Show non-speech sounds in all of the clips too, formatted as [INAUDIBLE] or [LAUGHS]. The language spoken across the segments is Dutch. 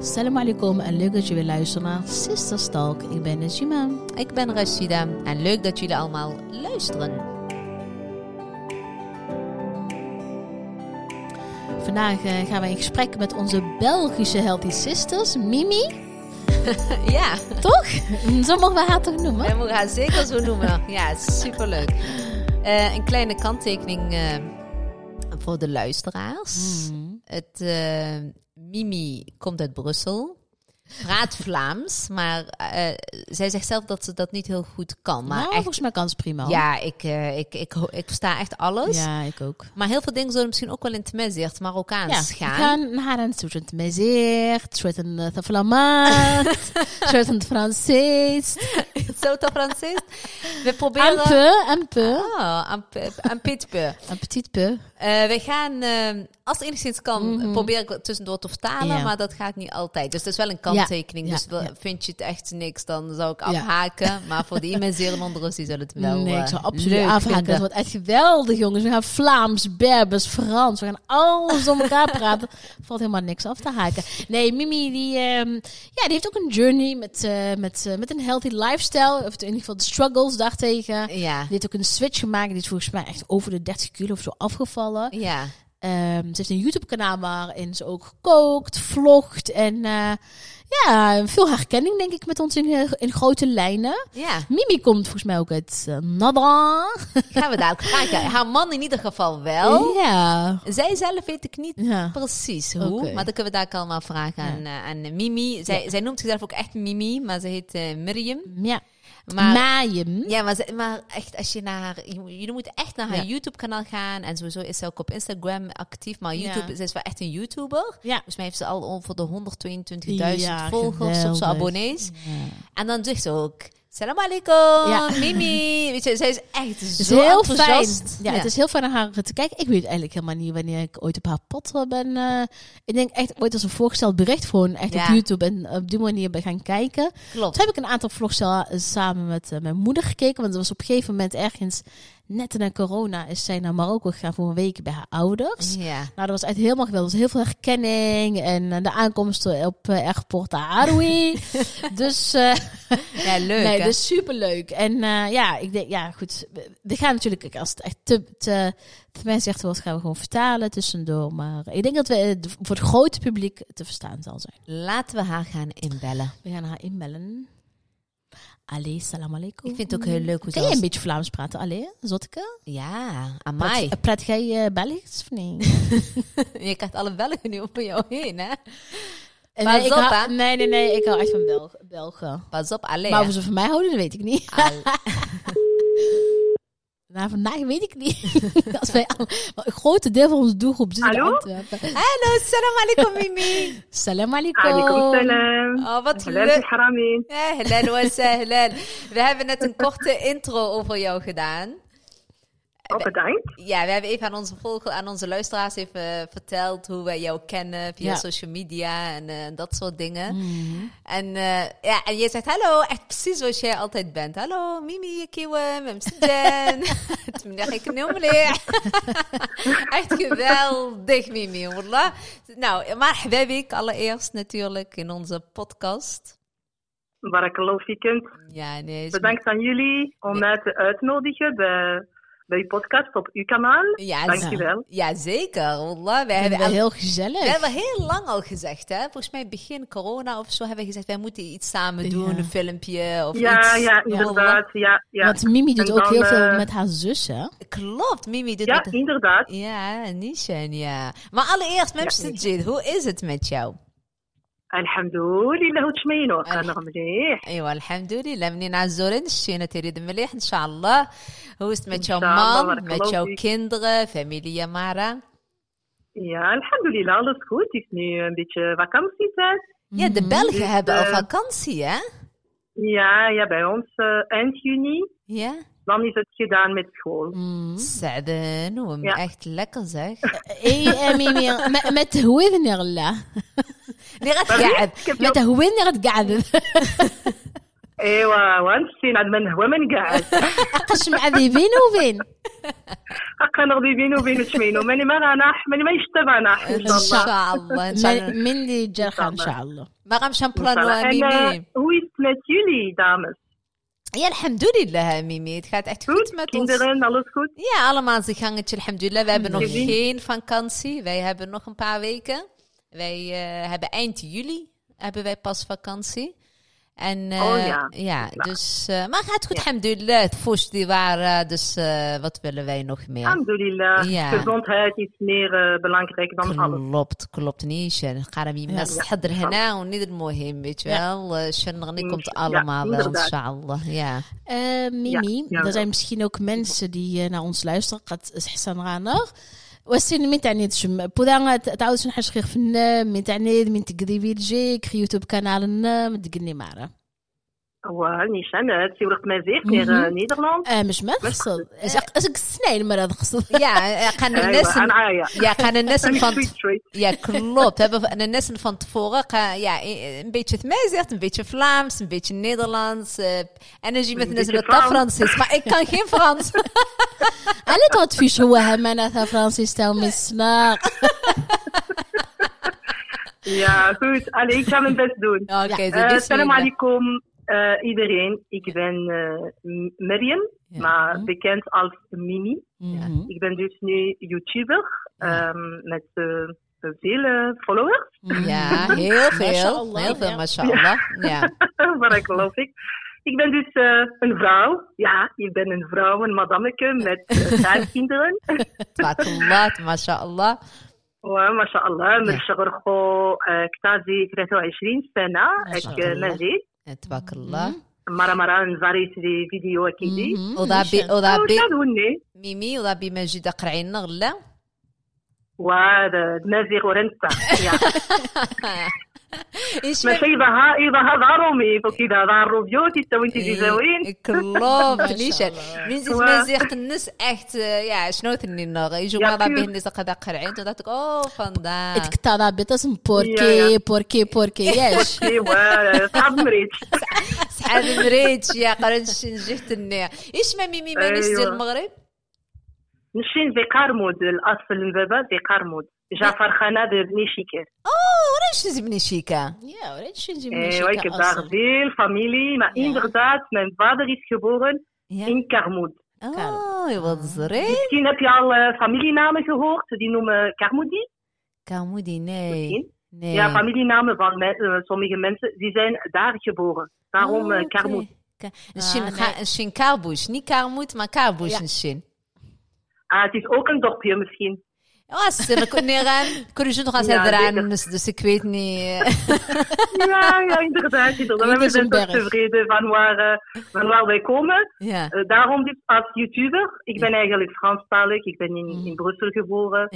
Salam alaikum en leuk dat je weer luistert naar Sisters Talk. Ik ben Najima. Ik ben Rashida en leuk dat jullie allemaal luisteren. Vandaag eh, gaan we in gesprek met onze Belgische Healthy Sisters, Mimi. [LAUGHS] ja, Toch? Zo mogen we haar toch noemen? we mogen haar zeker zo noemen. [LAUGHS] Ja, superleuk. Eh een kleine kanttekening eh, voor de luisteraars. Hmm. Het, Mimi komt uit Brussel. Praat Vlaams, maar eh, zij zegt zelf dat ze dat niet heel goed kan. Maar nou, echt, volgens mij kan ze prima. ja, ik, eh, ik, ik, ik versta echt alles. ja, ik ook. Maar heel veel dingen zullen misschien ook wel in het Tmezicht, Marokkaans Ja, gaan. we gaan naar een soort mezeert, soort een uh, flamand, [LAUGHS] soort een Fransees. Francis? We proberen... peu, un peu, Ah, een, pe- een petit peu. un petit peu. Eh, we gaan, eh, als het enigszins kan, Mhm. probeer ik tussendoor te vertalen, Ja. maar dat gaat niet altijd. Dus dat is wel een kanttekening. Ja, Dus ja, vind je het echt niks, dan zou ik afhaken. Maar voor die mensen in onder die zullen het wel nee, ik eh, zou absoluut afhaken. vinden. Het wordt echt geweldig, jongens. We gaan Vlaams, Berbers, Frans. We gaan alles door elkaar praten. [LAUGHS] Valt helemaal niks af te haken. Nee, Mimi, die, ehm, ja, die heeft ook een journey met, eh, met, met een healthy lifestyle. Of in ieder geval de struggles daartegen. Ja, Die heeft ook een switch gemaakt. Die is volgens mij echt over de 30 kilo of zo afgevallen. ja. Ehm, ze heeft een YouTube-kanaal waarin ze ook kookt, vlogt. En eh, ja, veel herkenning denk ik met ons in, in grote lijnen. ja. Mimi komt volgens mij ook uit uh, Nada. Gaan we daar ook vragen. [LAUGHS] Haar man in ieder geval wel. Ja. Zij zelf weet ik niet Ja. precies hoe, maar dan kunnen we daar allemaal vragen aan, eh, aan Mimi. Zij, zij noemt zichzelf ook echt Mimi, maar ze heet Miriam. Ja. Maar, Majem. Ja, maar, ze- maar echt, als je naar haar, je moet- jullie moeten echt naar haar Ja. YouTube-kanaal gaan. En sowieso is ze ook op Instagram actief. Maar YouTube, Ja. ze is wel echt een YouTuber. Ja. Volgens mij heeft ze al over de 122.000 Ja, volgers of zo, abonnees. En dan zegt ze ook, salam alaikum, Ja. Mimi. Weet je, zij is echt Het is zo heel fijn. Ja, het is heel fijn naar haar te kijken. Ik weet eigenlijk helemaal niet wanneer ik ooit op haar pad ben. eh, ik denk echt ooit als een voorgesteld bericht gewoon echt Ja. op YouTube en op die manier ben gaan kijken. Klopt. Toen heb ik een aantal vlogs samen met eh, mijn moeder gekeken. Want er was op een gegeven moment ergens, net na corona, is zij naar Marokko gegaan voor een week bij haar ouders. Ja. Nou, dat was echt helemaal geweldig. Was heel veel herkenning en eh, de aankomst op uh, Airport Aroui. [LAUGHS] dus eh, ja, leuk nee, hè? dus superleuk. En ja, ik denk, ja, goed. We, gaan natuurlijk, als het echt te, te, te mij zegt wordt, gaan we gewoon vertalen tussendoor. Maar ik denk dat we voor het grote publiek te verstaan zal zijn. Laten we haar gaan inbellen. We gaan haar inbellen. Allee, salam alaikum. Ik vind het ook heel leuk hoe Kan je een beetje Vlaams praten? Allee, Zotteke? Ja, amai. Praat, praat jij eh, Belgisch of nee? [LAUGHS] Je krijgt alle Belgen nu over jou heen, hè? Eh, Pas nee, op, hou- nee, nee, nee. Ik hou echt van Belg Belgen. Pas op, alleen. Maar of ze van mij houden, dat weet ik niet. [LAUGHS] Al- Nou, vandaag weet ik niet. [LAUGHS] Als wij al, maar een grote deel van onze doelgroep zit in Hallo? Antwerpen. Hallo, salam alaikum, Mimi. [LAUGHS] Salam alaikum. Alaikum salam. Oh, wat leuk. Halal wa sahlan. We hebben net een korte intro over jou gedaan. Oh, bedankt. Ja, we hebben even aan onze volgers, aan onze luisteraars even eh, verteld hoe wij jou kennen via Ja. social media en eh, dat soort dingen. Mhm. En, eh, ja, en je zegt hallo, echt precies zoals jij altijd bent. Hallo, Mimi, Kiwe, Memsiden. [LAUGHS] Het meneer ik [LAUGHS] noem Echt geweldig, Mimi, wallah. Nou, maar ik allereerst natuurlijk in onze podcast. Barakallahu fikend. Ja, nee. Bedankt aan jullie om mij te uitnodigen bij, bij uw podcast op uw kanaal. Ja, Dankjewel. Ja, zeker. Wallah, wij Ik hebben ben al- heel gezellig. We hebben heel lang al gezegd, hè? Volgens mij begin corona of zo hebben we gezegd, wij moeten iets samen doen, Ja. een filmpje of Ja, iets. ja, inderdaad. Ja, ja. Want Mimi doet ook heel veel eh, met haar zus, hè? Klopt, Mimi doet Ja, inderdaad. Ja, Nishan, ja. Maar allereerst, Memstajid, hoe is het met jou? الحمد لله وتشمينو كنغ مليح. ايوا الحمد لله منين عزورين؟ الشينا تريد مليح إن شاء الله. هو ما تشاو مام ما تشاو كندغ فاميليا مارا. يا الحمد لله الله سكوت يسمي بيت فاكانسي فات يا دبالك هذا فاكانسي يا؟ يا يا bij أنت يوني. يا؟ لاني dan is het gedaan met school. سعدان وم إي اميمي ما تهوذني غلا. اللي غتقعد. ما تهوي اللي غتقعد. [LAUGHS] إيوا وغنسين عاد ما نهوى ما نقعد [LAUGHS] أقش مع بين وبين. [LAUGHS] اقا نغدي بين وبين تشمينو ماني ما غناح ماني ما يشتب غناح إن شاء الله. إن شاء الله. من اللي جا إن شاء الله. ما غنمشي نبلانو ميمي؟ وي ناتيرلي دامس. يا الحمد لله ميمي. كانت اتفوت ما تنسى يا الله ما زي كانت الحمد لله بابنو خين فان كانسي بابنو خمبا ويكا Wij uh, hebben eind juli hebben wij pas vakantie. En uh, oh, ja. dus, uh, maar gaat goed, ja. alhamdulillah. Het voest die waren, dus uh, wat willen wij nog meer? Alhamdulillah, ja. gezondheid is meer belangrijk dan alles. Klopt, klopt. niet, Shen. Gaan we met hadden hena en nou, niet het mooie, weet je wel. Shen, komt allemaal wel, inshallah. Ja. Mimi, er zijn misschien ook mensen die naar ons luisteren. Gaat Hassan وسين من تعني تشم؟ بودا تعاود شنو حاجة خير فينا من تعني من تقريبي لجيك يوتيوب كانالنا مدقني معنا Wel, Nishan, het is ook Mazicht, Mhm. naar eh, Nederland. اه مش ما تخصل اش السنين مرة تخصل [LAUGHS] Ja, gaan de Ewa, nessen... aan Aya. Ja, gaan de nessen En van... Street Street. Ja, klopt. We hebben de nessen van tevoren. ga- Ja, een beetje Tmezicht, een beetje Vlaams, een beetje Nederlands. eh energy met de nessen beetje dat Frans. Frans is. Maar ik kan geen Frans. على توت في شو همنا فرانسيس تاو مسنا [LAUGHS] Ja, goed. Allee, ik ga mijn best doen. Oké, Eh, zo Salam bismillah. alaikum eh, iedereen. Ik ben eh, M- Miriam, Ja. maar bekend als Mimi. Mhm. Ik ben dus nu YouTuber ehm, met eh, veel eh, followers. Ja, heel veel. [LAUGHS] Mashallah, Heel veel, ja. mashallah. Ja. Waar ik [LAUGHS] geloof ik. Ik ben dus eh, een vrouw. Ja, ik ben een vrouw, een madammeke met eh, vijf [LAUGHS] kinderen. Tabakallah, mashallah. وما شاء الله من الشغل خو آه، كتازي 23 سنة ما شاء تبارك الله. مرة مرة نزاري لي فيديو كيدي وضابي وضابي ميمي وضابي ماجدة قرعين غلا؟ وهذا نازي غورنسا [LAUGHS] [LAUGHS] [LAUGHS] ماشي ظهر رومي ظهرومي فكي ظهر روبيوتي تو انت زوين كلوب ليش؟ من زيت ما زيخت الناس احت يا شنو ثني نغ يجو ما ربي الناس قدا قرعين عين ذاتك أو فندا اتكتا ربي بتسم بوركي بوركي بوركي ياش صحاب مريتش [LAUGHS] صحاب مريتش يا قرنش نجحت النيا إيش ما ميمي ما نسير المغرب؟ نشين ذي قارمود الأصل من بابا ذي قارمود جعفر خانة بني شيكير. Ja, Origins is Eh, ik heb daar veel familie, maar inderdaad, mijn vader is geboren in Karmoed. Oh, wat is? Misschien heb je al uh, familienamen gehoord, die noemen Karmoedi. Karmoedi, nee. Ja, familienamen van eh, sommige mensen, die zijn daar geboren. Daarom oh, eh, okay. Karmoed. Shin niet Karmoed, maar Karboes ja. Shin. Ah, het is ook een dorpje misschien. Lastig, ik Kunnen ze nog aan zijn dus ik weet niet. [LAUGHS] ja, ja, inderdaad. inderdaad. We zijn toch tevreden van waar, eh, van wij komen. Ja. Uh, daarom als YouTuber. Ik ben eigenlijk Franstalig. Ik ben in, in Brussel geboren.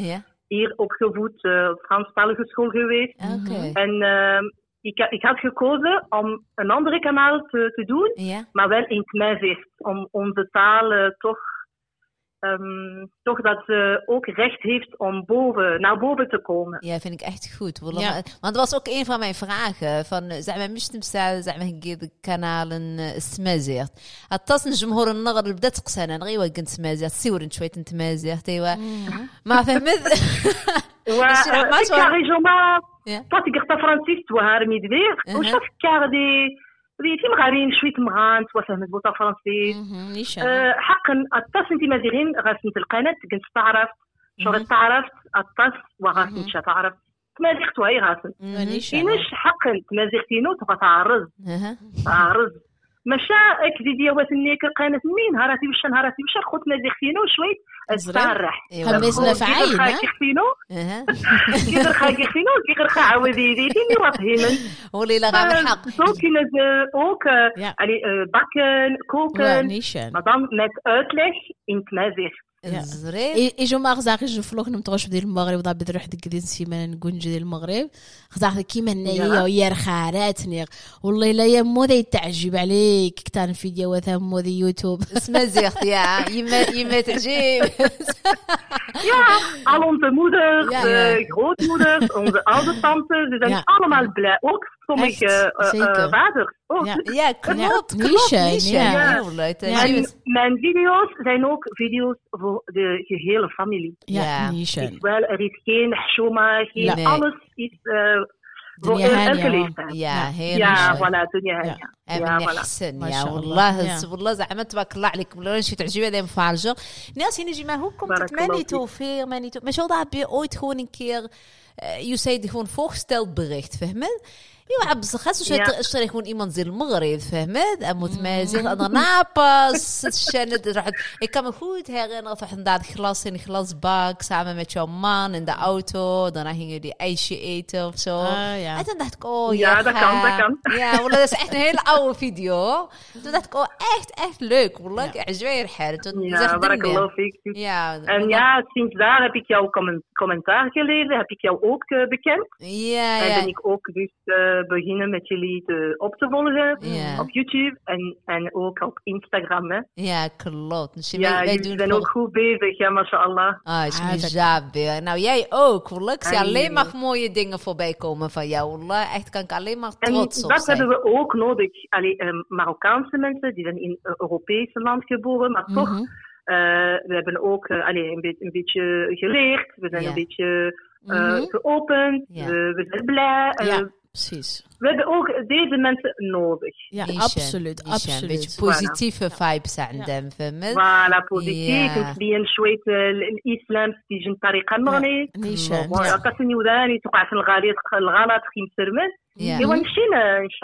Hier opgevoed, uh, Franstalige school geweest. Okay. Mhm. En ehm, ik, ik, had gekozen om een andere kanaal te, te doen, maar wel in het Om onze taal toch ehm, toch dat ze ook recht heeft om boven, naar boven te komen. ja, vind ik echt goed. والله Ja. ما- Want dat was ook een van mijn vragen. Van, زعما مش تمسا زعما هكي الكنال السمازيغت اتصل [LAUGHS] [LAUGHS] الجمهور النغر اللي بدات تقسانا غير كنت سمازيغت سيور شويه انت مازيغت ايوا ما فهمت و- شنو eh, ما ik شو- ga regelmaat, Ja. tot ik er Francis توهار ميدفير أها. وشاف كار دي دي في مغارين شوية مغان سوا فهمت بوطا فرنسي أه حقا الطاس انت مازالين غاسمت القناه كنت تعرف شو تعرفت الطاس وغاسمت شا تعرف تمازيختو وهي غاسمت مانيش حقا تمازيغتينو تبقى تعرز تعرز ماشا ديال واش ني كقانت مين؟ هراتي وش هراتي وش خوتنا اللي خفينو شوية الصرح خمسنا في عين كي خفينو كي غرخا كي خفينو كي غرخا عاودي دي تيني وافهمن ولي لا غير الحق. سوكي أوك علي آه، باكن كوكن. مدام نت أوتليش انت مازيخ زريب اجو ما غزاغي جفلوك نمتغوش بدي المغرب وضا بدي روح ديك دين سيمان نقول نجي المغرب. غزاغ كيما هنايا ويا رخاراتني والله لا يا مودي تعجب عليك. كتان فيديو وثا مودي يوتيوب. [LAUGHS] اسمها زيغت يا. يما يما تعجب. [LAUGHS] Ja, al onze moeders, grootmoeders, onze oude tantes, ze zijn allemaal blij. Ook sommige Echt, eh, eh, zeker. vaders. ook. Ja. Ja, [LAUGHS] klopt. klopt, Niche, niche. ja. Heel leuk. Ja. Ja. En mijn video's zijn ook video's voor de gehele familie. Ja, Ja. niche. Wel, er is geen shoma, geen Ja. Nee. alles is eh, voor Dunya elke hanja. leeftijd. Ja, heel Ja, niche. voilà, dunya hanja. Ja. Ja, امين voilà. احسن ما يا شاء الله. والله يا. والله زعما تبارك الله عليك والله شي تعجبها دايما في الجو ناس هنا جي hoe komt Barakallah het mij niet fiek. over mij niet maar zo dat heb je ooit gewoon een keer eh, je zei gewoon voorgesteld bericht فهمت ايوا عبد خاص Ja. اشتري gewoon iemand زي المغرب فهمت en moet mij zeggen daarna pas het [LAUGHS] raad. ik kan me goed herinneren dat we inderdaad glas in een glasbak samen met jouw man in de auto daarna gingen jullie ijsje eten of zo Ah, ja. en toen dacht ik oh Ja, ja dat kan, dat kan. [LAUGHS] ja والله dat is echt een hele oude video hoor. toen dacht ik oh echt echt leuk والله Ja. عجبني الحال toen Ja, zegt barakallah fiek. ja En ja, sinds daar heb ik jouw comment- commentaar gelezen, heb ik jou ook eh, bekend. ja En ja ben ik ook dus eh, beginnen met jullie te, op te volgen Ja. op YouTube en, en ook op Instagram. Hè. ja klopt dus Ja, wij, wij jullie doen zijn ook goed bezig, ja, mashallah. Ah, is Ah. Nou, jij ook. Ik zie alleen maar mooie dingen voorbij komen van jou. Wallah. Echt kan ik alleen maar En trots op dat zijn. hebben we ook nodig. Allee, eh, Marokkaanse mensen, die zijn in het Europese land geboren, maar toch, Mhm. eh, we hebben ook eh, allee, een, beetje, een beetje geleerd. We zijn Ja. een beetje eh, Mhm. geopend. Ja. We, we zijn blij. Eh, Ja, Precies. We hebben ook deze mensen nodig. Ja, Ishan, absoluut. Ishan. absoluut. Een beetje positieve voilà. vibes عندهم فهمت؟ فوالا بوزيتيف وتبين شوية الاسلام تيجي من طريقه المغرب نيشان قاسني وداني تقع في الغلط الغلط كيمسرمن ايوا نمشي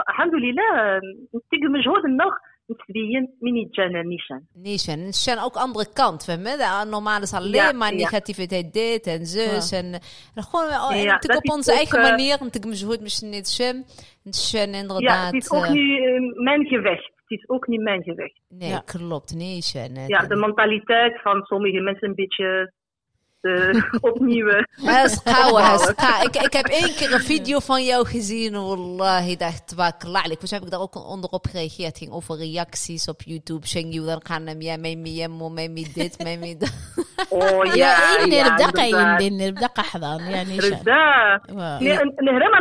الحمد لله نتيق مجهود النخ نتبين من يتجانا نيشان Nishan. Nishan ook andere kant. فهمت؟ Ja, Normaal is alleen Ja, maar ja. negativiteit dit en zus. En, en gewoon oh, en Ja, natuurlijk dat op is onze ook, eigen eh, manier. Natuurlijk مجهود مش niet shim. Nishan Ja, inderdaad. het is ook eh, niet eh, mijn gevecht. Het is ook niet mijn gevecht. Nee, Ja. klopt. Nishan. Ja, de mentaliteit van sommige mensen een beetje eh, opnieuw. eh, Maar dat is gauw, opbouwen. dat is gauw. Ik, ik heb één keer een video van jou gezien. Wallahi, dacht klaarlijk. Dus heb ik daar ook onder op gereageerd. Het ging over reacties op YouTube. Sheng you dan gaan hem, ja, mee me mo, mee me dit, mee me dat. Oh يا ja, إني ja, بدقة inderdaad. يندن بدقة حضان يا نيشان Inderdaad. Wow. Nee, een- een helemaal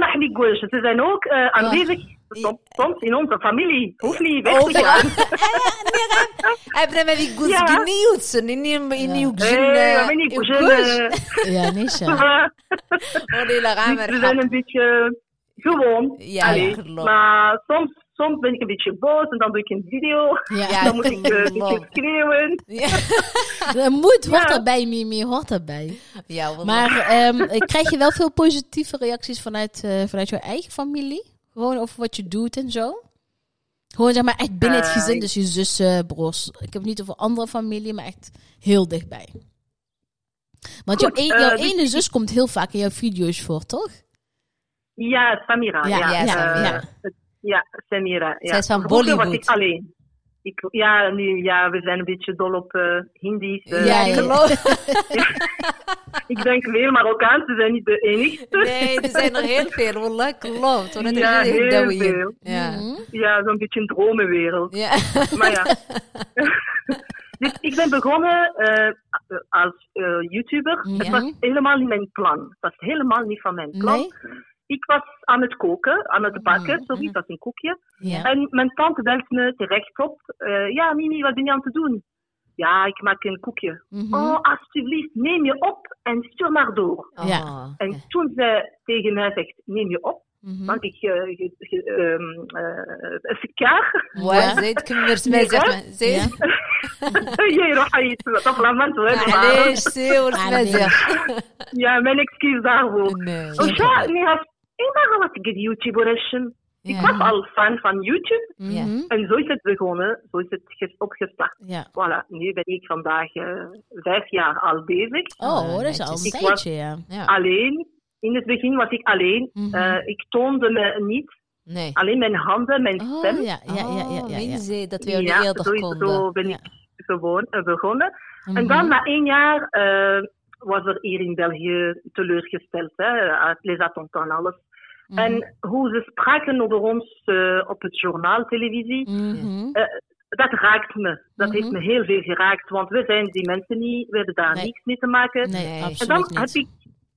Soms, in onze familie. Hoeft niet weg te gaan. Hebben we goed genieuwd? In uw gezin. Nee, we gezin. Ja, [LAUGHS] [LAUGHS] niet zo. We zijn een beetje gewoon. Ja, Maar soms soms ben ik een beetje boos en dan doe ik een video. Ja. Dan moet ik, eh, een beetje schreeuwen. Ja. [LAUGHS] Moed hoort erbij, Mimi, hoort erbij. Ja, maar ehm, krijg je wel veel positieve reacties vanuit, eh, vanuit jouw eigen familie? Gewoon over wat je doet en zo? Gewoon zeg maar echt binnen het Eh, gezin, dus je zussen, broers. Ik heb het niet over andere familie, maar echt heel dichtbij. Want jouw, een- eh, jouw dus ene zus komt heel vaak in jouw video's voor, toch? Ja, Samira. Ja, Ja, ja, eh, Samira. ja, Samira. Ja. Zij is van was Bollywood. ik alleen. Ik, ja, nu, ja, we zijn een beetje dol op eh Hindi's. eh, Ja, ja. klopt. [LAUGHS] Ik denk veel Marokkaanse zijn niet de enigste. Nee, er zijn er heel veel. Wallah, klopt. Want Ja, heel veel. Ja. Mhm. Ja, zo'n beetje een dromenwereld. Ja. Maar ja. [LAUGHS] dus ik ben begonnen eh, als eh, YouTuber. Het was helemaal niet mijn plan. Het was helemaal niet van mijn plan. Nee? Ik was aan het koken, aan het bakken, Mhm, sorry, mhm. het was een koekje. Ja. En mijn tante belt me terecht op. eh, ja, Mimi, wat ben je aan het doen? Ja, ik maak een koekje. Mhm. Oh, alsjeblieft, neem je op en stuur maar door. Ja. Oh, En ja. toen zij tegen mij zegt, neem je op, Mhm. want ik, eh, ge- ge- ehm, eh, افكار Wa, زيد كمل سمع زعما زيد يروح طفله ما معليش سي والمزيغ Ja, mijn excuus daarvoor. Nee. وشا اني هاف ik ben gewoon wat ik YouTube-restje. Ik was al fan van YouTube. Mhm. En zo is het begonnen, zo is het opgestart. Voilà, nu ben ik vandaag uh, vijf jaar al bezig. Oh, dat is al een tijdje, ja. Alleen, in het begin was ik alleen. Mm ik toonde me niet. Nee. Alleen mijn handen, mijn oh, stem. Ja, ja, ja. ja, ja, ja. Zee, dat we je ja, zo, ben ik gewoon eh, begonnen. En mhm. dan na één jaar uh, was er hier in België teleurgesteld, hè, uit Les Attentats en alles. Mhm. En hoe ze spraken over ons eh, op het journaal, televisie, Mhm. dat raakt me. Dat Mhm. heeft me heel veel geraakt, want we zijn die mensen niet, we hebben daar Nee. niets mee te maken. Nee, Nee. en dan heb ik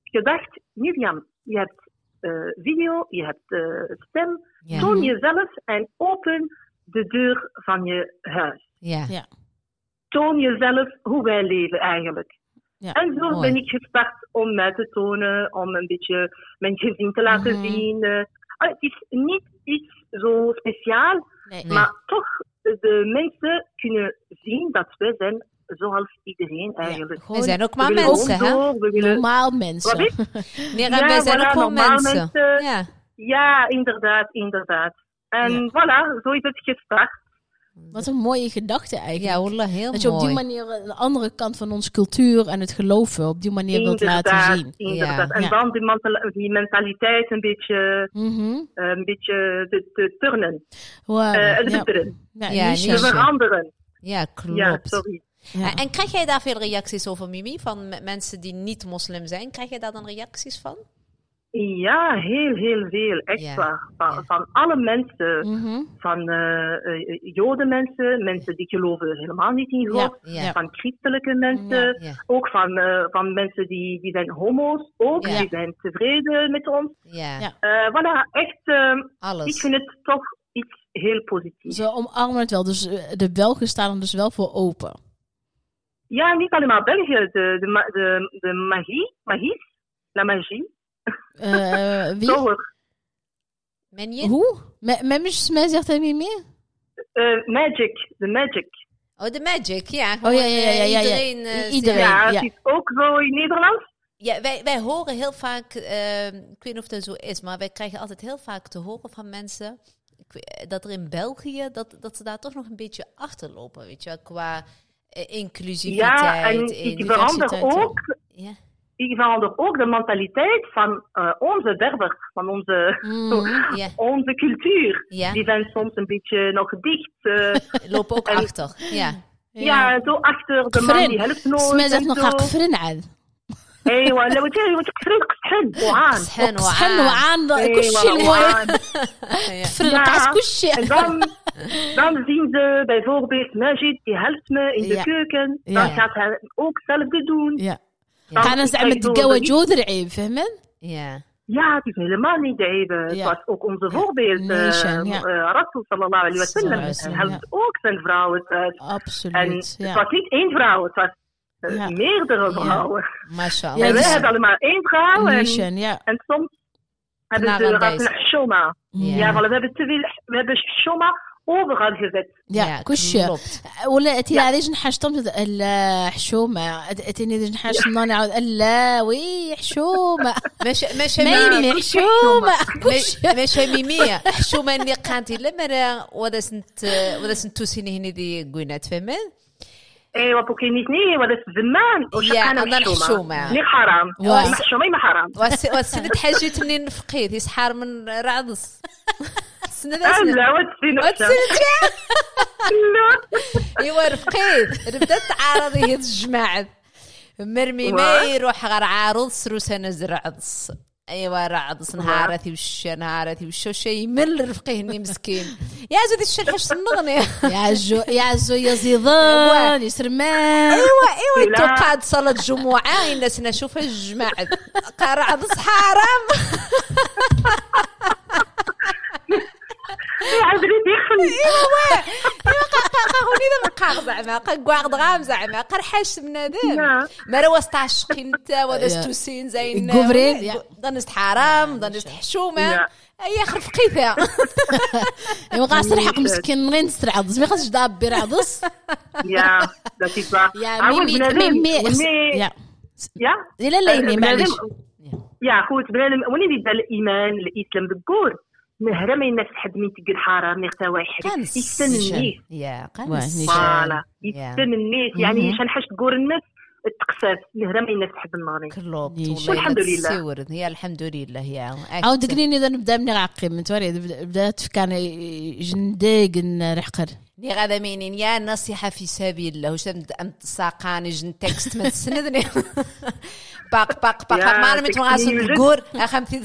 gedacht, Mirjam, je hebt eh, video, je hebt eh, stem. Ja. Toon jezelf en open de deur van je huis. Ja. Ja. Toon jezelf hoe wij leven eigenlijk. Ja, en zo mooi. ben ik gestart om mij te tonen, om een beetje mijn gezin te laten Mhm. zien. eh. Ah, het is niet iets zo speciaal, Nee. Nee. maar toch de mensen kunnen zien dat wij zijn zoals iedereen eigenlijk. We Gewoon zijn ook We maar mensen, hè? we willen... normaal mensen. Wat is? Nee, [LAUGHS] Ja, wij zijn voilà, ook gewoon mensen. mensen. Ja. Ja, inderdaad, inderdaad. En Ja. voilà, zo is het gestart. Wat een mooie gedachte eigenlijk. Ja, Wallah, heel dat je op die mooi. manier een andere kant van onze cultuur en het geloven op die manier wilt laten zien. inderdaad. Ja. En Ja. dan die, mental- die mentaliteit een beetje, Mhm. eh, een beetje te, te turnen. Wow. Eh, te ja. turnen. Ja, Ja. Te veranderen. Ja, Ja, klopt. sorry. Ja. En krijg jij daar veel reacties over, Mimi? Van me- mensen die niet moslim zijn? Krijg je daar dan reacties van? Ja, heel, heel veel. Echt waar. Van, alle mensen. Mhm. Van eh eh, jodenmensen, mensen die geloven helemaal niet in God. Van christelijke mensen. Ook van, eh, van mensen die, die zijn homo's. Ook, die zijn tevreden met ons. Ja. Eh voilà, echt, eh, ik vind het toch iets heel positiefs. Ze omarmen het wel. Dus de Belgen staan er dus wel voor open. Ja, niet alleen België, de, de, ma- de, de magie, magies, la magie, Eh, wie? tower, Men je? Hoe? Me- Memmes mij zegt hij niet meer? eh, magic, de magic. Oh, de magic, ja. Oh, ja, ja, ja, ja, ja. Iedereen. eh, Iedereen. Ja, ja. het is ook zo in Nederland. Ja, wij, wij horen heel vaak, eh, ik weet niet of dat zo is, maar wij krijgen altijd heel vaak te horen van mensen dat er in België, dat, dat ze daar toch nog een beetje achterlopen, weet je wel, qua inclusiviteit. Ja, en ik verander ja. ook, ja. ik verander ook de mentaliteit van eh, onze Berbers, van onze, Mhm. Ja, [LAUGHS] onze cultuur. ja, Die zijn soms een beetje nog dicht. eh, [LAUGHS] lopen ook En- achter. Ja, ja. zo achter de man Kfrin. die helpt nooit. Smij zegt en nog zo. ga kfrin aan. ايوه لو تجي وتكفرين قصحن وعان Shen Kfrin waan. وعان كل ايوه شيء المهم وعان Ja. كفرين Ja. قاس كل شيء En dan, dan zien ze bijvoorbeeld Majid, die helpt me in de Ja. keuken. Dan Ja. gaat hij ook hetzelfde doen. Ja. Ja. كان زعما ik doe تتزوجوا ذرعي فهمت؟ Ja, Ja, het is helemaal niet even. Het Ja. was ook onze voorbeeld. Nee, eh, Shen, ja. eh, Rasul sallallahu alayhi wa sallam. Sallallahu Hij alayhi wa helpt ook zijn vrouwen thuis. En Absoluut. het Ja. was niet één vrouw, het was eh, Ja. meerdere vrouwen. mashallah. Ja, en wij dus- hebben allemaal één vrouw. En, Mission, ja. en soms hebben ze Canadees. raad shoma. Ja. Ja, voilà, we hebben te veel, we hebben shoma وبغرزت يا كلش. أه، ولا أتي علاش نحشتم الحشومة. اتيني علاش نحشتم نعاود لا وي حشومة. [LAUGHS] ماشي ماشي ميمي حشومة. ماشي ميمي حشومة اللي قانتي لا مرا ودا سنت ودا سنت توسيني هني دي كوينات فهمت ايوا بوكينيتني ولا زمان وشقانا الحشومه لي حرام. المحشومة ما حرام. وسنت حاجة منين نفقيه يسحار من رعدس [LAUGHS] تسنى لا تسنى [LAUGHS] لا. [LAUGHS] ايوا رفقيت بدات تعارض هي الجماعه مرمي ما يروح غير عارض سروس أنا زرعضص ايوا رعضص نهاراتي وش نهاراتي وش شي يمل رفقيه هني مسكين. يا زو ذي الشرحه النغني يا [LAUGHS] جو يا زو يا زيضان يسرمان ايوا ايوا توقعت صلاة الجمعه الناس نشوف الجماعه قرعضص حرام. عاودريتي إيوا إيوا قهوني دابا قاغ زعما قاكواغ دغام زعما قرحاش من نعم. ما راه زين. حرام نعم، نعم. حشومة. أي خرف قيثا ايوا غاسر حق مسكين غير نسترعض ما خاصش دابي رعضص يا يا مي يا. يا؟ لا لا أيوة، يا. خوت بنادم. وين يبدا الإيمان الإسلام بالكور. مهره ما ينفس حد من تقل من يقتوى حد يستنيه يا قنص. فوالا. يستنى يعني شحال حاج تقول الناس؟ تقساس مهرة ما ينفس حد من المغرب كلوبت والحمد لله. سيورد هي الحمد لله. يا. أو دقنيني إذا نبدأ من غعقي من توري بدا تفكر جنديق نرحقر ني غادا مينين. يا نصيحة في سبيل الله. واش انتساقاني جن تكست. ما تسندني. [LAUGHS] باق باق باق. ما أنا متغاسل الكور اخمتي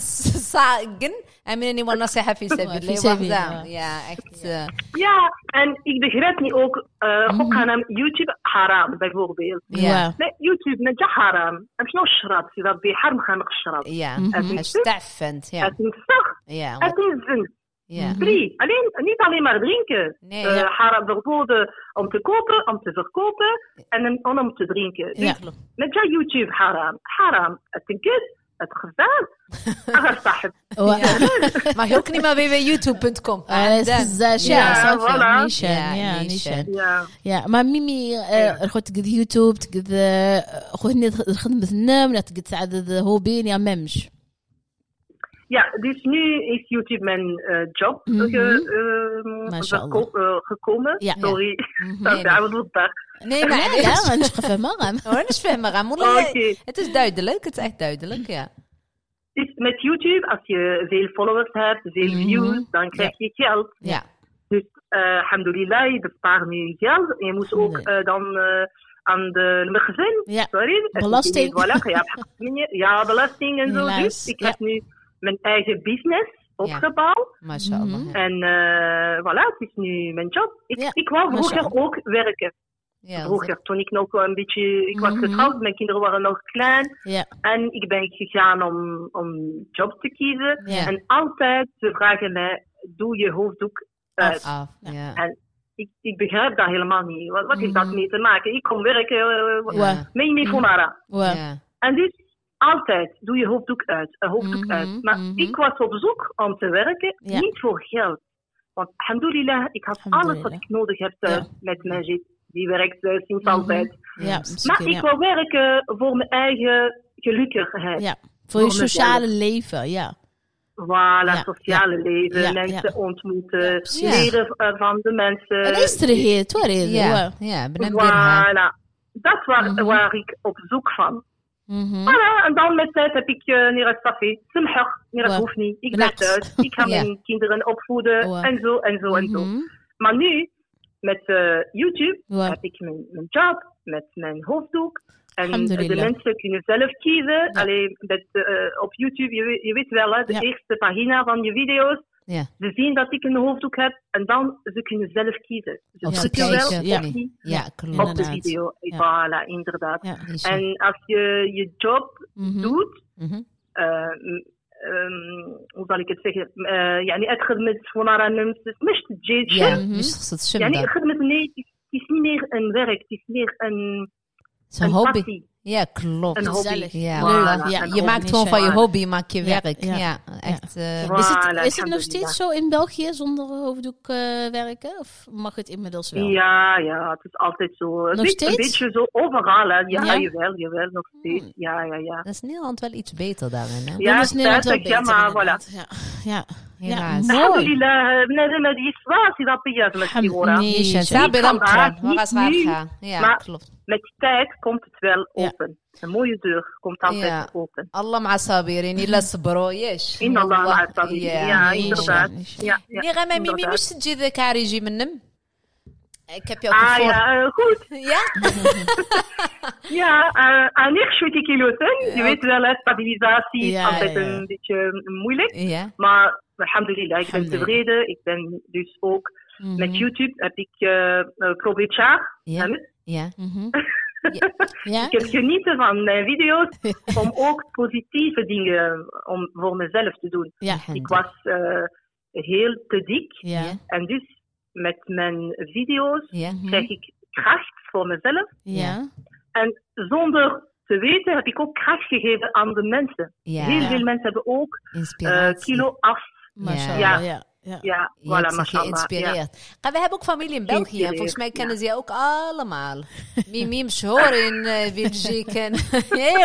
وجد. الجور اخم في ساقن امين ني نصيحه في سبيل في الله سبيل وحده الله. يا اكت Ja, en ik begrijp niet ook, uh, Mhm. ook aan YouTube haram bijvoorbeeld. يا لا يوتيوب نجا حرام شنو الشراب سي ربي حرم خانق الشراب يا Mhm. استعفنت يا اتنفخ يا اتنزن يا drie. Alleen, niet alleen maar drinken. Nee, Eh, ja. haram verboden om te kopen, om te verkopen en om- en om te drinken. Ja. Dus نجا يوتيوب حرام حرام التنكد الخزان أغر اتخزان [LAUGHS] أغر صاحب. [LAUGHS] ما يمكن ما يوتيوب بنت كوم. [LAUGHS] على يا ما ميمي آه، يوتيوب تقد آه، خو خدمة النام لا تقد سعد يا ممش Ja, dus nu is YouTube mijn eh, job mm -hmm. ge, gekomen. Ja, Sorry, [LAUGHS] mhm. dat ja. nee, nee, nee, maar [LAUGHS] ja, want je vermarren. Hoor, is Het is duidelijk, het is echt duidelijk, ja. Dus met YouTube, als je veel followers hebt, veel mhm. views, dan krijg je ja. geld. Ja. Dus, uh, alhamdulillah, je bespaart nu geld. Je moet ook eh, dan aan de magazijn, sorry. Belasting. Voilà, ja, belasting en zo. [LAUGHS] Dus ik heb nu mijn eigen business opgebouwd. Mhm. ja. En eh voilà, het is nu mijn job. Ik, Ja, ik wou vroeger ook werken. Ja, Vroeger, toen ik nog een beetje... Ik was Mhm. getrouwd, mijn kinderen waren nog klein. Ja En ik ben gegaan om, om job te kiezen. Ja. En altijd, ze vragen mij, doe je hoofddoek uit. af, Ja. ja. Ik, ik begrijp dat helemaal niet. Wat, wat heeft dat Mhm. mee te maken? Ik kom werken, uh, Ja. mee mee voor Mara. و Ja. En dus, altijd doe je hoofddoek uit, een hoofddoek mhm, uit. Maar mhm. ik was op zoek om te werken, niet voor geld. Want alhamdulillah, ik had alles wat ik nodig heb thuis ja. met zit. Die werkt thuis niet mhm. altijd. Maar ik wil werken voor mijn eigen gelukkigheid. Ja, voor, je sociale leven, ja. Voilà, sociale leven, mensen ontmoeten, leren eh, van de mensen. En is er hier, het Ja, ja, voilà. Dat was waar ik op zoek van. Voilà, en dan met tijd heb ik uh, niet het café. Het hoeft niet. Ik ben thuis. Ik ga mijn kinderen opvoeden en zo en zo en zo. Mhm. Maar nu, met uh, YouTube, heb ik mijn, mijn job, met mijn hoofddoek. En de mensen kunnen zelf kiezen. Ja. Alleen met, uh, op YouTube, je, je weet wel, hè, de Ja. eerste pagina van je video's. Ja. Ze zien dat ik een hoofddoek heb en dan ze kunnen zelf kiezen. Ze Of ze drukken wel kijken, ja. of niet Ja, op klopt. de Inderdaad. video. Ja. Voilà, inderdaad. Ja. En als je je job Mhm. doet, Mhm. uh, m- um, hoe zal ik het zeggen? Uh, يعني أدخل فونارا نمس مش تجي Ja, Mhm. مش خصها يعني تشمدة خدمة nee, het is niet meer een werk, het is meer een, Zijn een hobby. passie. Ja, klopt. Een hobby. Gezellig. Ja, Leuk. voilà. Ja, je maakt gewoon van je Voilà. hobby, maak je Ja, werk. ja, Ja, echt. eh, Voilà, Is het, is het nog alhamdulillah. steeds zo in België zonder hoofddoek eh, werken? Of mag het inmiddels wel? Ja, ja, het is altijd zo. Een, Nog beetje, een steeds? beetje zo overal. Hè. Ja, Ja? jawel, jawel, nog steeds. Ja, ja, ja. Dat is Nederland wel iets beter daarin, hè? Ja, Dan is Nederland wel spijtig, ja, beter maar inderdaad. Ja, ja. ja Helaas. mooi. Alhamdulillah, بنادم هذه يسوى سي ربي الحمد- nee. Nisha, Niet Sabi vandaag, Ramkran. Waar niet is waar nu, gaan? Ja, maar- klopt. Met tijd komt het wel Ja. open. Een mooie deur komt altijd ja. open. Allah ma sabirin, illa sabro, yes. In Allah ma sabirin, ja, inderdaad. Ja, ja, Nigama, mimi, moest het je de kariji mennem? Ik heb je ook Ah ja, eh, goed. Ja? ja, uh, aan ik Je weet wel, stabilisatie is altijd een beetje eh, moeilijk. Maar alhamdulillah, ik ben tevreden. Ik ben dus ook mhm. met YouTube heb ik eh, uh, probeert jaar. Ja. Ja. Mhm. [LAUGHS] Ja? Ik heb genieten van mijn video's [LAUGHS] om ook positieve dingen om voor mezelf te doen. Ik was uh, heel te dik en dus met mijn video's Ja. krijg ik kracht voor mezelf. Ja. En zonder te weten heb ik ook kracht gegeven aan de mensen. Heel veel mensen hebben ook uh, Inspiratie. kilo af. Mashallah, Ja. Ja, ja voilà, geïnspireerd. We hebben ook familie in België. En volgens mij kennen ze je ook allemaal. Mimim Shorin, in eh, en...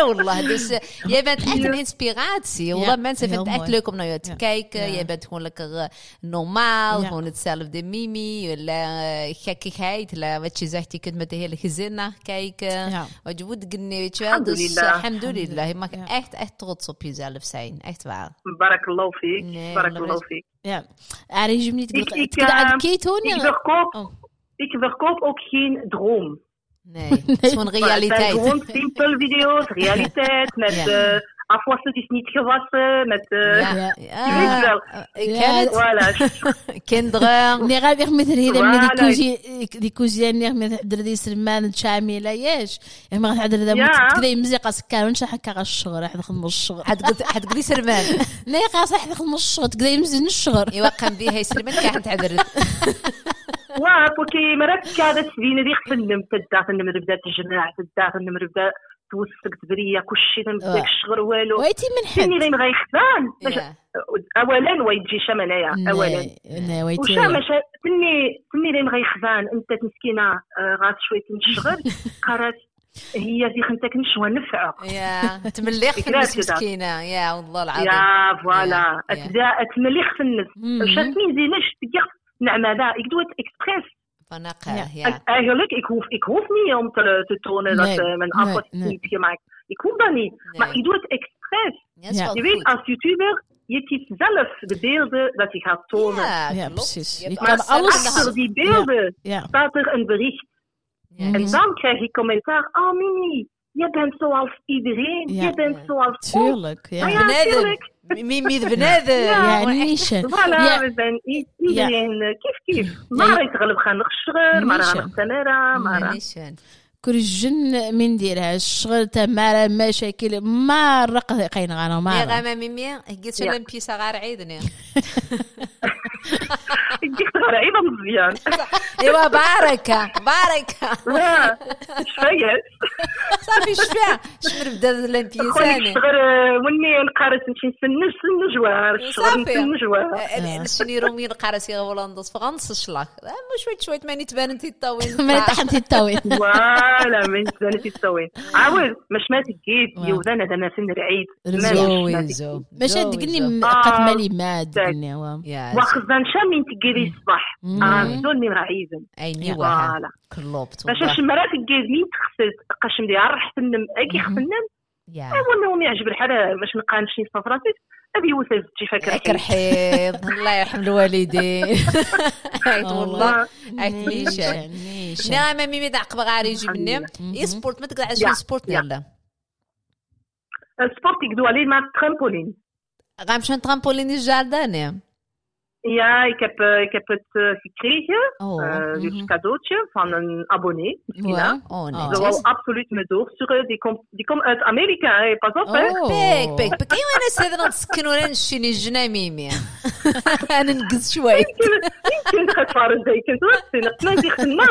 [LAUGHS] Allah. Dus eh, jij bent echt een inspiratie. Mensen vinden het echt leuk om naar je te kijken. Jij bent gewoon lekker eh, normaal. Gewoon hetzelfde mimi. Uh, gekkigheid. wat je zegt, je kunt met de hele gezin naar kijken. Wat je moet weet je wel. Dus alhamdulillah. Je mag echt, echt trots op jezelf zijn. Echt waar. Barakallahu fiek. Ja, er is hem niet. Ik, ik, eh, verkoop, ik verkoop ook geen droom. Nee, nee. [LAUGHS] zo'n realiteit. Het zijn gewoon simpel video's, realiteit, [LAUGHS] met eh, عفوا سنيتي راسي ما كانت فوالا كان دغا ملي غادي مثل هذا ملي ديكوجي ديكوجيانيغ مثل دري سلمان شامله ياش ما غاتحضر هذا كذا مزيقه سكار ونش حكا غا الشغل راح نخدم الشغل حد قلي سلمان لا خلاص راح نخدم الشغل كذا يمزن الشغل ايوا قام بها سلمان كاع نتعذر وا بوكي مرات كادت بين ريق فنم تدا فنم ربدا تجمع تدا فنم ربدا توسك تبريا كلشي تمسك الشغل آه. والو. ويتي من حد؟ سيني غير غيخسان اولا ويتجي شمنايا اولا. وشام ماشا تني غير غيخزان أنت مسكينه آه، غات شوية الشغل [LAUGHS] قرات هي في خنتك نشوى نفعه يا تمليخ في النفس مسكينه يا والله العظيم. يا فوالا. أتمليخ في النفس. واش ما زينش تيخ Nee, nee dat, Ik doe het expres. Eigenlijk, ik hoef, ik hoef niet om te, tonen dat eh, mijn afwas nee, niet gemaakt. Ik hoef dat niet. Maar ik doe het expres. Je weet, als YouTuber, je kiest zelf de beelden dat je gaat tonen. Ja, precies. Maar alles, alles achter die beelden staat er een bericht. En dan krijg ik commentaar, oh Mimi, je bent zoals iedereen. je bent zoals Tuurlijk, ja. Nou ميمي بنادم؟ يعني يعنيش فوالا يعني كيف كيف؟ يعني ما راه يتغلب خانق الشغل مرة خانق تمارة مرة كل جن من ديرها الشغل تاع تمارة مشاكل ما مرة قينغانو ما يا غاما ميميا قلت لهم بيسا غار عيدني. [LAUGHS] يديك أيضا مزيان ايوا باركة باركة. لا [LAUGHS] صافي شفية شمر بدا الانبيسان شغل مني نقارس نمشي نسنج سنجوار شغل نسنجوار شني آه، آه، آه. رومي نقارس يا هولندوس. فغنص الشلاك. شوي شوي ماني تبان انت الطويل ماني تحت الطويل فوالا [LAUGHS] ماني تبان انت [LAUGHS] الطويل عاود مش ما تجيب يوزان هذا ما فين العيد. زوين زوين ماشي. تقلي قلني قد ماني ماد قلني. واخذ الزنشه شامين تقيري الصباح غنزول من عايزن ايني أيوة. فوالا كلوبت باش الشمره تقيرني تغسل قاش ندير رح تنم. اكي خنم. اول نوم يعجب الحال باش نقانش نصف راسي أبي وثز تيفا كرحيض. [LAUGHS] الله يرحم الوالدين. [LAUGHS] عيط والله. عيط نيشان نعم ميمي عقب غاري يجي مني اي سبورت ما تقلعش من سبورت يلا. سبورت يقدوا عليه مع الترامبولين. غنمشيو نترامبولين الجاردان Ja, ik heb, eh, ik heb het eh, gekregen, Oh. eh, dus mhm. cadeautje van een abonnee. Christina. Ja. Oh Ah. Ze nee wou absoluut me doorsturen. Die komt, die komt uit Amerika, hè. pas op. Hè. Oh. بيك بيك بيك ايوا انا هذا نسكن ولا نشيني الجنا ميمي انا نقز شوي يمكن يمكن تفارج زي كنت وقتنا تمازيغ تما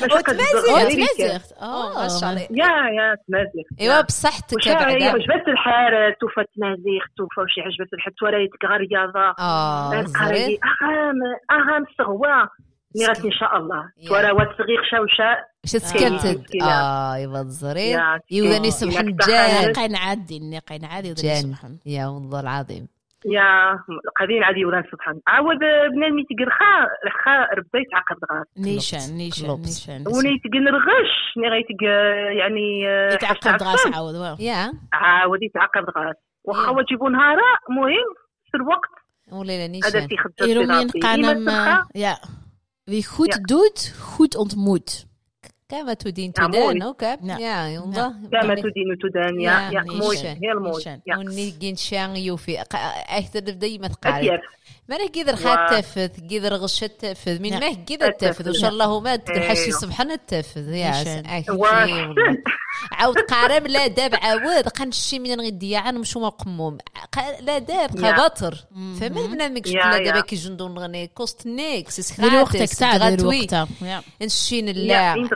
باش وتمازيغ. Oh, أمريكا. تمازيغت اه اه ما شاء الله يا يا تمازيغ ايوا بصحتك وش هي بعدا عجبت الحال توفى تمازيغ توفى وشي عجبت الحال تورايتك غير رياضة اللي أهم أهم ثروه مرات إن شاء الله. ثروات صغير شوشاء شتكتت آه يبا الزرير يولاني سبحان جان عادي ديني قنعة سبحان يا والله العظيم. يا قديم عادي ولا سبحان عاود بنادم يتقل خا رخا ربي تعقد غار نيشان نيشان نيشان. وني يتقل ني غيتق يعني تعقد غاس عاود يا. عاود يتعقد غاس واخا تجيبو نهار مهم في الوقت. Oh, Moulay Dat ja. Wie goed doet, goed ontmoet. Kijk wat we in te ook, hè? Ja, ja. Wat we in te ja. Ja, mooi. Heel mooi. Oh, ja. Echt. ما قدر حتى تفذ قدر غش تفذ. من ما قدر تفذ. وان شاء الله ما تقدر حشي سبحان التفذ. يا أخي عاود قارب لا داب عاود. قنشي من غدي عن مش مقموم لا داب خبطر فما بنادم كشت لا دابا كيجندون غني كوست نيكس سيسخاتي وقتك تاع غاتوي نشين لا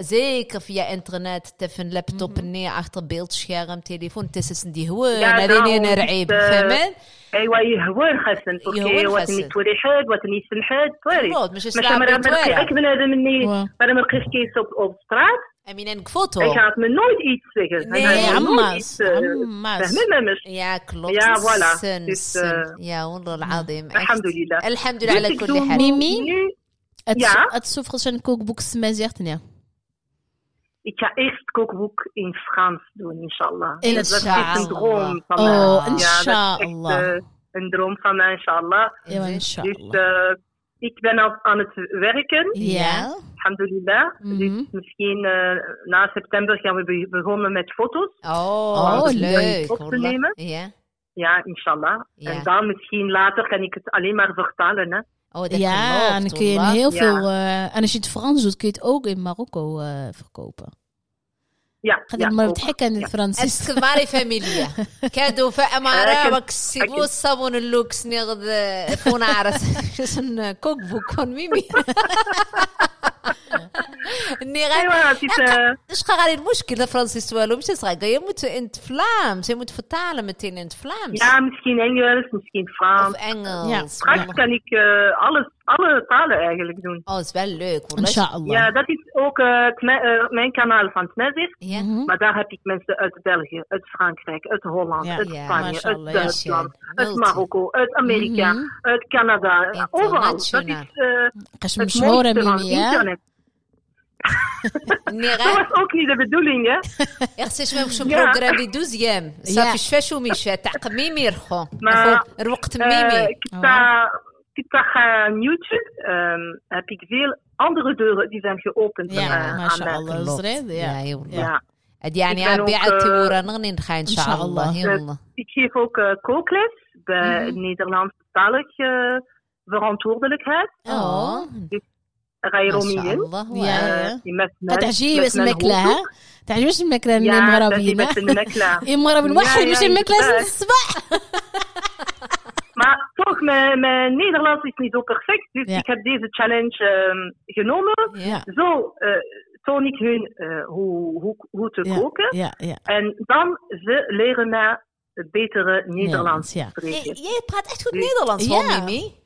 زيك في إنترنت. تفن لابتوب ني. اخطبيلت شيا غام تليفون تسس ندي هو أنا رعيب نرعيب. فهمت؟ ايوا يهوان خاصة؟ إيه، تركيا وطني توريحات وطني سمحات تواري. مثلا مرة مرقيك بنادم مني مرة مرقيش كيصوب اوبسترات أمينة فوتو أي كانت من نويد إيت سيكل أنا عماس آه، عماس. يا كلوب يا فوالا. يا والله العظيم. الحمد لله. الحمد لله على كل حال. ميمي اتسوفر خصنا نكوك بوكس مازيغتنيا Ik ga eerst het kookboek in Frans doen, inshallah. Inshallah. Dat is een droom van Oh, mij. Ja, dat is echt inshallah. eh, een droom van mij, inshallah. Ja, Dus inshallah. eh, ik ben al aan het werken. Ja. Alhamdulillah. Mhm. Dus misschien eh, na september gaan we be- begonnen met foto's. Oh, Oh, leuk. Op te nemen. Ja. Ja, inshallah. Ja. En dan misschien later kan ik het alleen maar vertalen. Hè. Oh, dat Ja, gelooft, en dan kun je in wallah. heel Ja. veel... eh, en als je het Frans doet, kun je het ook in Marokko eh, verkopen. Ja, Gaat ja, het maar ook. het hek en het Ja. Frans. اسكفاري [LAUGHS] فاميليا كادو فأمارة أكيد. وكسيبو الصابون اللوكس نغد فونارس شسن [LAUGHS] [LAUGHS] كوك بوكون ميمي اني Nee, غير maar het is, eh, اش غادي المشكل فرانسيس والو مش صغير je moet in het Vlaams je moet vertalen meteen in het Vlaams ja, misschien Engels, misschien of Frans. Engels Straks kan ik eh, alles, alle talen eigenlijk doen. Oh, is wel leuk hoor. Ja, dat is ook uh, uh, mijn kanaal van Tnezir. Ja. Maar daar heb ik mensen uit België, uit Frankrijk, uit Holland, uit Spanje, uit Duitsland, uit Marokko, uit Amerika, uit Canada. Overal. Dat is uh, het mooiste mimi, van internet. [LAUGHS] Dat was ook niet de bedoeling, hè? [LAUGHS] Echt, is wel zo'n programma die doet je. Saf is fashion, Misha. Taqmimir, gewoon. Maar... Er wordt mimir. Kita, Kita aan YouTube ehm, heb ik veel andere deuren die zijn geopend Ja, eh, aan mij. mashallah. klopt. Zred, ja. Ja, والله. Ja. هاد يعني Ik ben عبي ook, عاد eh, تورا نغني نخا ان شاء شاء الله الله. يلا Ik geef ook eh, kookles bij Mhm. Nederlandstalig eh, verantwoordelijkheid. اه Rijro ما شاء Mien. الله Ja, واو. ja. Met mijn- تعجبني met بس mijn المكلة hoofddoek. ها تعجبني المكلة Ja, المرة dat is بينا met een mekla. المرة بنوحد Ja, مش ja, المكلة inderdaad. الصباح Maar toch, mijn, mijn Nederlands is niet zo perfect. Dus Ja. ik heb deze challenge ehm, genomen. Ja, Zo eh, toon ik hun eh, hoe, hoe, hoe te ja, koken. ja, ja. En dan ze leren mij het betere Nederlands, Nederlands ja. spreken. Je- Jij praat echt goed Nee. Nederlands, Ja. hoor, Mimi.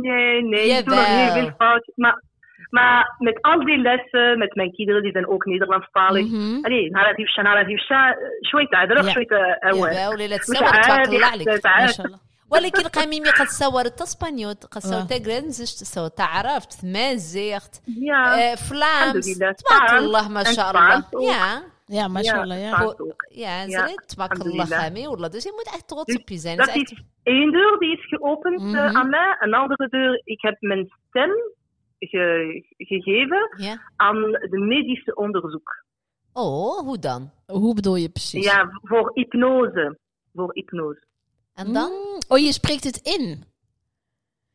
Nee, nee, ik doe nog Jawel. heel veel fout. Maar, maar met al die lessen, met mijn kinderen, die zijn ook Nederlandstalig. Mhm. Allee, نهار هذه وشا نهار هذه وشا شوية تعذر Ja. شوية أول يا ولي مش تصور تبارك عادي الله عليك ما تعرف شاء الله ولكن قا ميمي قد صورت اسبانيول قد آه. صورت جرنزش تصور تعرفت مازيغت Ja, آه، فلامس الحمد لله. تبارك Spaans الله ما en شاء الله Spaans ook. يا Ja, mashallah, ja. Spaans ook. Ja, Ja, زريت تبارك الله alhamdulillah. خامي والله dus je moet echt trots Dus op je zijn Dat Het is is echt- één deur die is geopend eh, Mhm. aan mij. Een andere deur, ik heb mijn stem ge- gegeven ja aan de medische onderzoek. oh hoe dan Hoe bedoel je precies? Ja, voor hypnose. Voor hypnose. En dan? Mm, oh, je spreekt het in.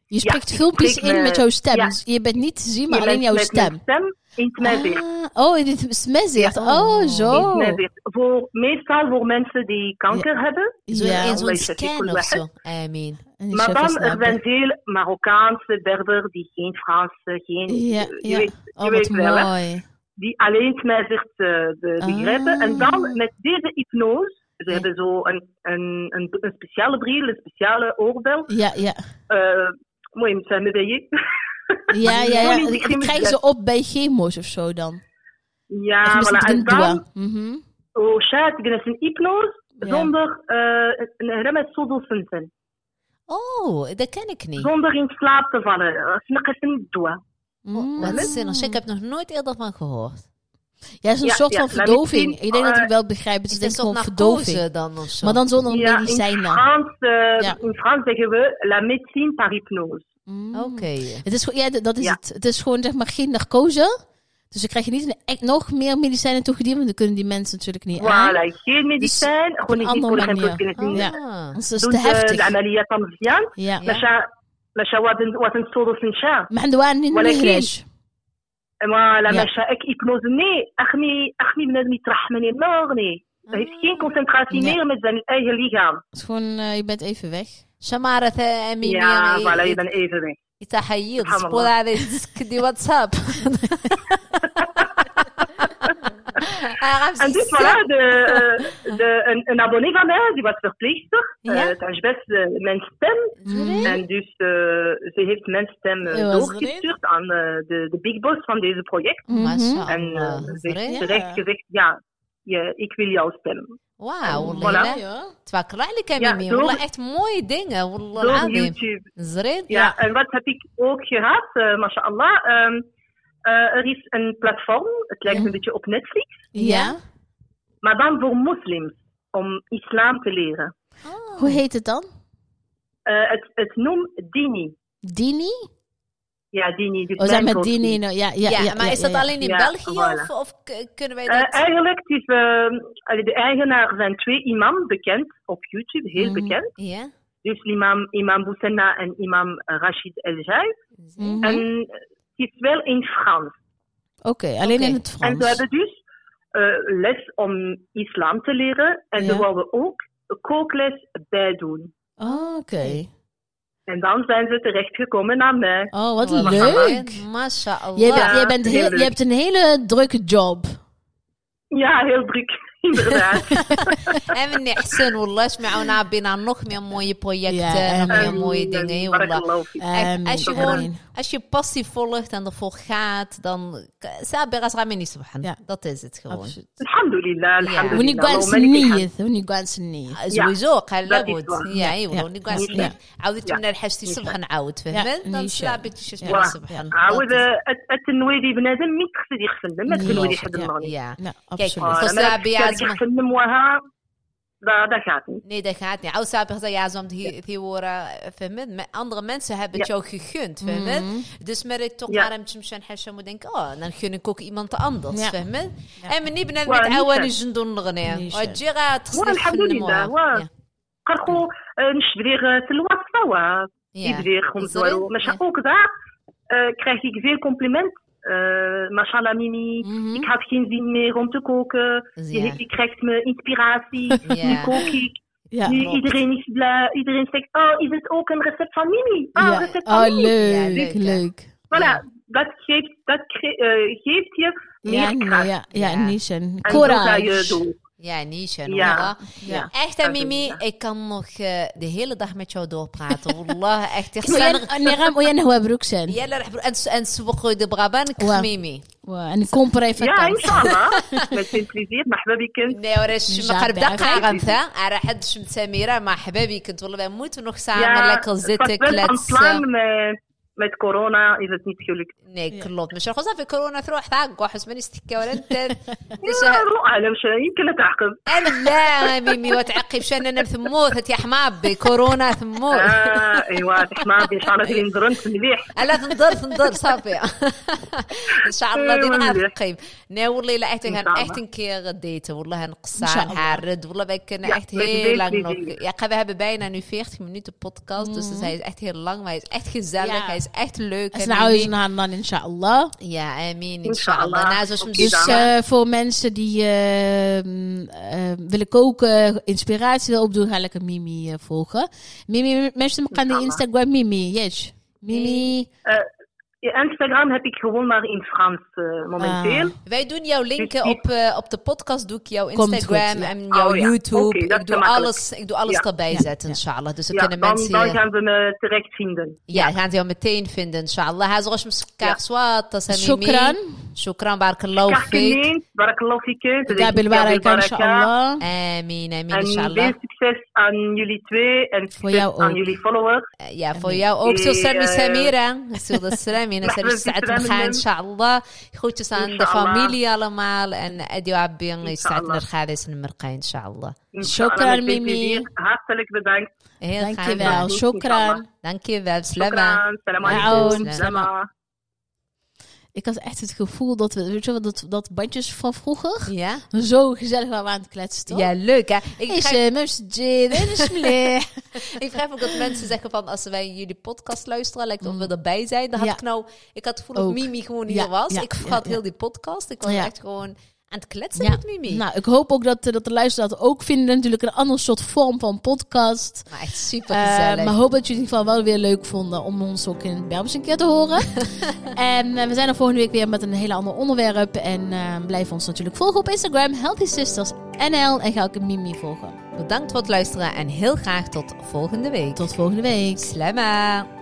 Je spreekt filmpjes in met jouw stem. Je bent niet te zien, maar alleen jouw met stem. stem in het ah, oh, in het smezicht. Ja. Oh, zo. In voor, meestal voor mensen die kanker hebben. Zo, ja, in zo'n scan of zo. I mean. Maar dan, er zijn veel Marokkaanse Berber die geen Frans, eh, geen... Ja, Je weet, oh, wel. Hè? Die alleen het smezicht eh, ah. begrijpen. En dan met deze hypnose ze Ja. hebben zo een, een, een, een speciale bril, een speciale oorbel. Ja, ja. Eh, Mooi, moet zijn je. Ja, [LAUGHS] ja, ja. Die Dat krijgen ze op bij chemo's of zo dan. Ja, voilà. En dan, doen. Mhm. oh shit, ik ben een hypnose Ja. zonder uh, een remet sodelsunten. oh dat ken ik niet Zonder in slaap te vallen. Snikken een doa. Mm. wat zinnig ik heb nog nooit eerder van gehoord ja, het is een soort van verdoving. Ik denk dat oh, ik wel begrijp. Het is, denk ik gewoon verdoving. Dan of zo. Maar dan zonder ja, medicijnen. In Frans, uh, in Frans zeggen we la médecine par hypnose. Mm. Oké. Het is ja, dat is het. Het is gewoon zeg maar geen narcose. Dus dan krijg je niet een, e- nog meer medicijnen toegediend, want dan kunnen die mensen natuurlijk niet voilà, aan. Voilà, geen dus medicijn, gewoon niet voor de geen Ja, dat is te heftig. Ja. Ja. Maar ze hadden een soort van... Maar ze hadden أنا ماشا كيكنوزني اخمي اخمي بنادم يترحمني ناغني هيسكين كونسنتراسي مير مازال إيه ليها شكون يبات اي في فيك شمارة امين يا فوالا يبان اي في فيك يتحيض سبور على تسكدي واتساب en dus voilà, [LAUGHS] de, eh, een, abonnee van mij, die was verpleegster. Eh, ja? Uh, best eh, mijn stem. En dus ze heeft mijn stem doorgestuurd aan de, de big boss van deze project. En ze heeft terecht gezegd, ja, ik wil jouw stem. Wauw, voilà. Twakra ja. Door, echt mooie dingen. Door YouTube. Ja. en wat heb ik ook gehad, uh, mashallah. Ehm, er is een platform, het lijkt Ja. een beetje op Netflix, Ja. maar dan voor moslims, om islam te leren. Hoe heet het dan? Eh, het, het noemt Dini. Dini? Ja, Dini. Dus We zijn met Dini. nou, Ja, ja, Ja, ja, maar ja, is dat alleen in Ja, België voilà. of, of kunnen wij Eh, dat... eigenlijk, het is, eh, allee, de eigenaar zijn twee imam bekend op YouTube, heel Mhm. bekend. ja? Dus imam, imam Boussena en imam Rachid El Jai. Mhm. En is wel in Frans. Oké, alleen in het En ze Frans. hebben dus eh, les om islam te leren. En Ja. ze wouden ook kookles bij doen. Oh, Oké. En dan zijn ze terechtgekomen naar mij. Oh, wat leuk. Mashallah. Jij, bent- Ja, jij, bent heel heel, leuk. je hebt een hele drukke job. Ja, heel druk, [LAUGHS] [LAUGHS] أمني حسين والله اسمعونا عبينا نخ مي موي بروجيكت مي موي dingen والله. أشي هون أشي als je passie volgt en ervoor gaat dan سابقة سبحان. دات is het الحمد لله الحمد لله. وني قال سنيث وني آه، ونقال سنيث زويزو قال لابد يا أيوه ونقال سنيث عاودت من الحشتي سبحان عاود فهمت؟ دان سابي سلابت سبحان عاود التنويدي بنادم مين تقصد يخسن ما تنويدي حد المغني كيك. Ja, Kijk, absoluut. Goed, انا Sabi, ja, ze- يخفن موها dat dat gaat niet. Nee, dat gaat niet. Oud Sabi zei, ja, zo die, die horen, فهمت? Met Andere mensen hebben het Ja. jou gegund, فهمت? Dus met ik toch Ja. naar hem تمشي حاجة moet denken, oh, dan gun ik ook iemand anders, Ja. فهمت? Ja. En men niet beneden Waar, met niet oude zijn. نجندون الغنية. Niet zijn. وجيرا تخسر الحمد لله، واه. قرخو نشدري في الواتساب واه. يدري خمس دوارو مش ook daar eh, krijg ik compliment. Eh mashallah Mimi, Mhm. ik had geen zin meer om te koken. Je, Ja. je krijgt me inspiratie. [LAUGHS] Ja. Nu kook ik. Ja, nu klopt. iedereen is blij. Iedereen zegt, oh, is het ook een recept van Mimi? Ah, ja. recept van Oh, Mimi. leuk, leuk, leuk. Voilà, Ja. dat, geeft, dat cre- eh, geeft je meer kracht. ja, ja, Ja. Nishan. En zo ga je Courage. door. Ja, Nisha. Ja. ja. Echt, en Mimi, ik kan nog uh, de hele dag met jou doorpraten. Wallah, echt. Ik نغم ويانا هو بروكسن يلا رح نسوق برابانك ميمي ونكون بريفا يا إن شاء الله. بليزير مرحبا بك لا وراش مقرب دقة غنثا على حد شمت سميرة. مرحبا بك والله بموت ونخسر. عمل لك زيتك لا مات كورونا اذا تنيت كيولك نيك كلوط مش خصها في كورونا تروح تعقو حس ماني استكا ولا انت يمكن تعقب لا ميمي وتعقب شان أنا ثموت يا حمابي كورونا ثموت آه ايوا حمابي ان شاء الله تلي مليح لا تنضر تنضر صافي ان شاء الله ديما نعقب والله لا احتن غديت والله نقصا عارد والله باك أنا هي يا قبها بباينه نفيخت من بودكاست دوس احت هي لانغ احت is echt leuk en nou is het dan inshallah. ja amin Inshallah. inshallah nou zoals dus dan. Eh, voor mensen die eh, willen koken, inspiratie willen opdoen, ga lekker Mimi eh, volgen. Mimi, mensen gaan die Inshallah. Instagram Mimi, yes. Mimi. Instagram heb ik gewoon maar in Frans uh, momenteel. Ah. Wij doen jouw dus linken op, uh, op de podcast. Doe ik jouw Instagram goed, en jouw. Oh YouTube. Ik, doe alles, ik doe alles ja. erbij zetten, inshallah. Dus dan kunnen mensen... Dan gaan ze me terecht vinden. Ja, gaan ze jou meteen vinden, inshallah. Hij zorgt mekaar. Shukran. Shukran, barakallahu ik geloof ik. Gabil baraka, inshallah. Amin, amin, inshallah. En succes aan jullie twee. En succes aan jullie followers. Eh, ja, voor jou ook. Zo, Sami Samira. Zo, [LAUGHS] mine ser ut ساعة إن شاء الله. خوتو سان دا فاميليا لمال أن أديو عبي يسعد ساعة نرخاليس نمرقى إن شاء الله. شكرا ميمي. هارتلك بدانك دانكي شكرا دانكي ذا سلامة شكرا. سلامة ik had echt het gevoel dat we, weet je wel, dat, dat bandjes van vroeger ja? zo gezellig waren aan het kletsen. Toch? Ja, leuk hè? Ik is eh, [LAUGHS] Ik vraag ook dat mensen zeggen van als wij jullie podcast luisteren, lijkt of we mm. erbij zijn. Dan had ik nou, ik had het gevoel dat Mimi gewoon hier was. ik had heel die podcast. Ik was echt gewoon aan het kletsen Ja. met Mimi. Nou, ik hoop ook dat, eh, dat de luisteraars dat ook vinden. Natuurlijk een ander soort vorm van podcast. maar echt super Eh, gezellig. maar hoop dat jullie het in ieder geval wel weer leuk vonden om ons ook in Berbers een keer te horen. [LAUGHS] en eh, we zijn er volgende week weer met een hele ander onderwerp. En blijf ons natuurlijk volgen op Instagram, Healthy Sisters NL. En ga ook een Mimi volgen. Bedankt voor het luisteren en heel graag tot volgende week. Tot volgende week. Slama.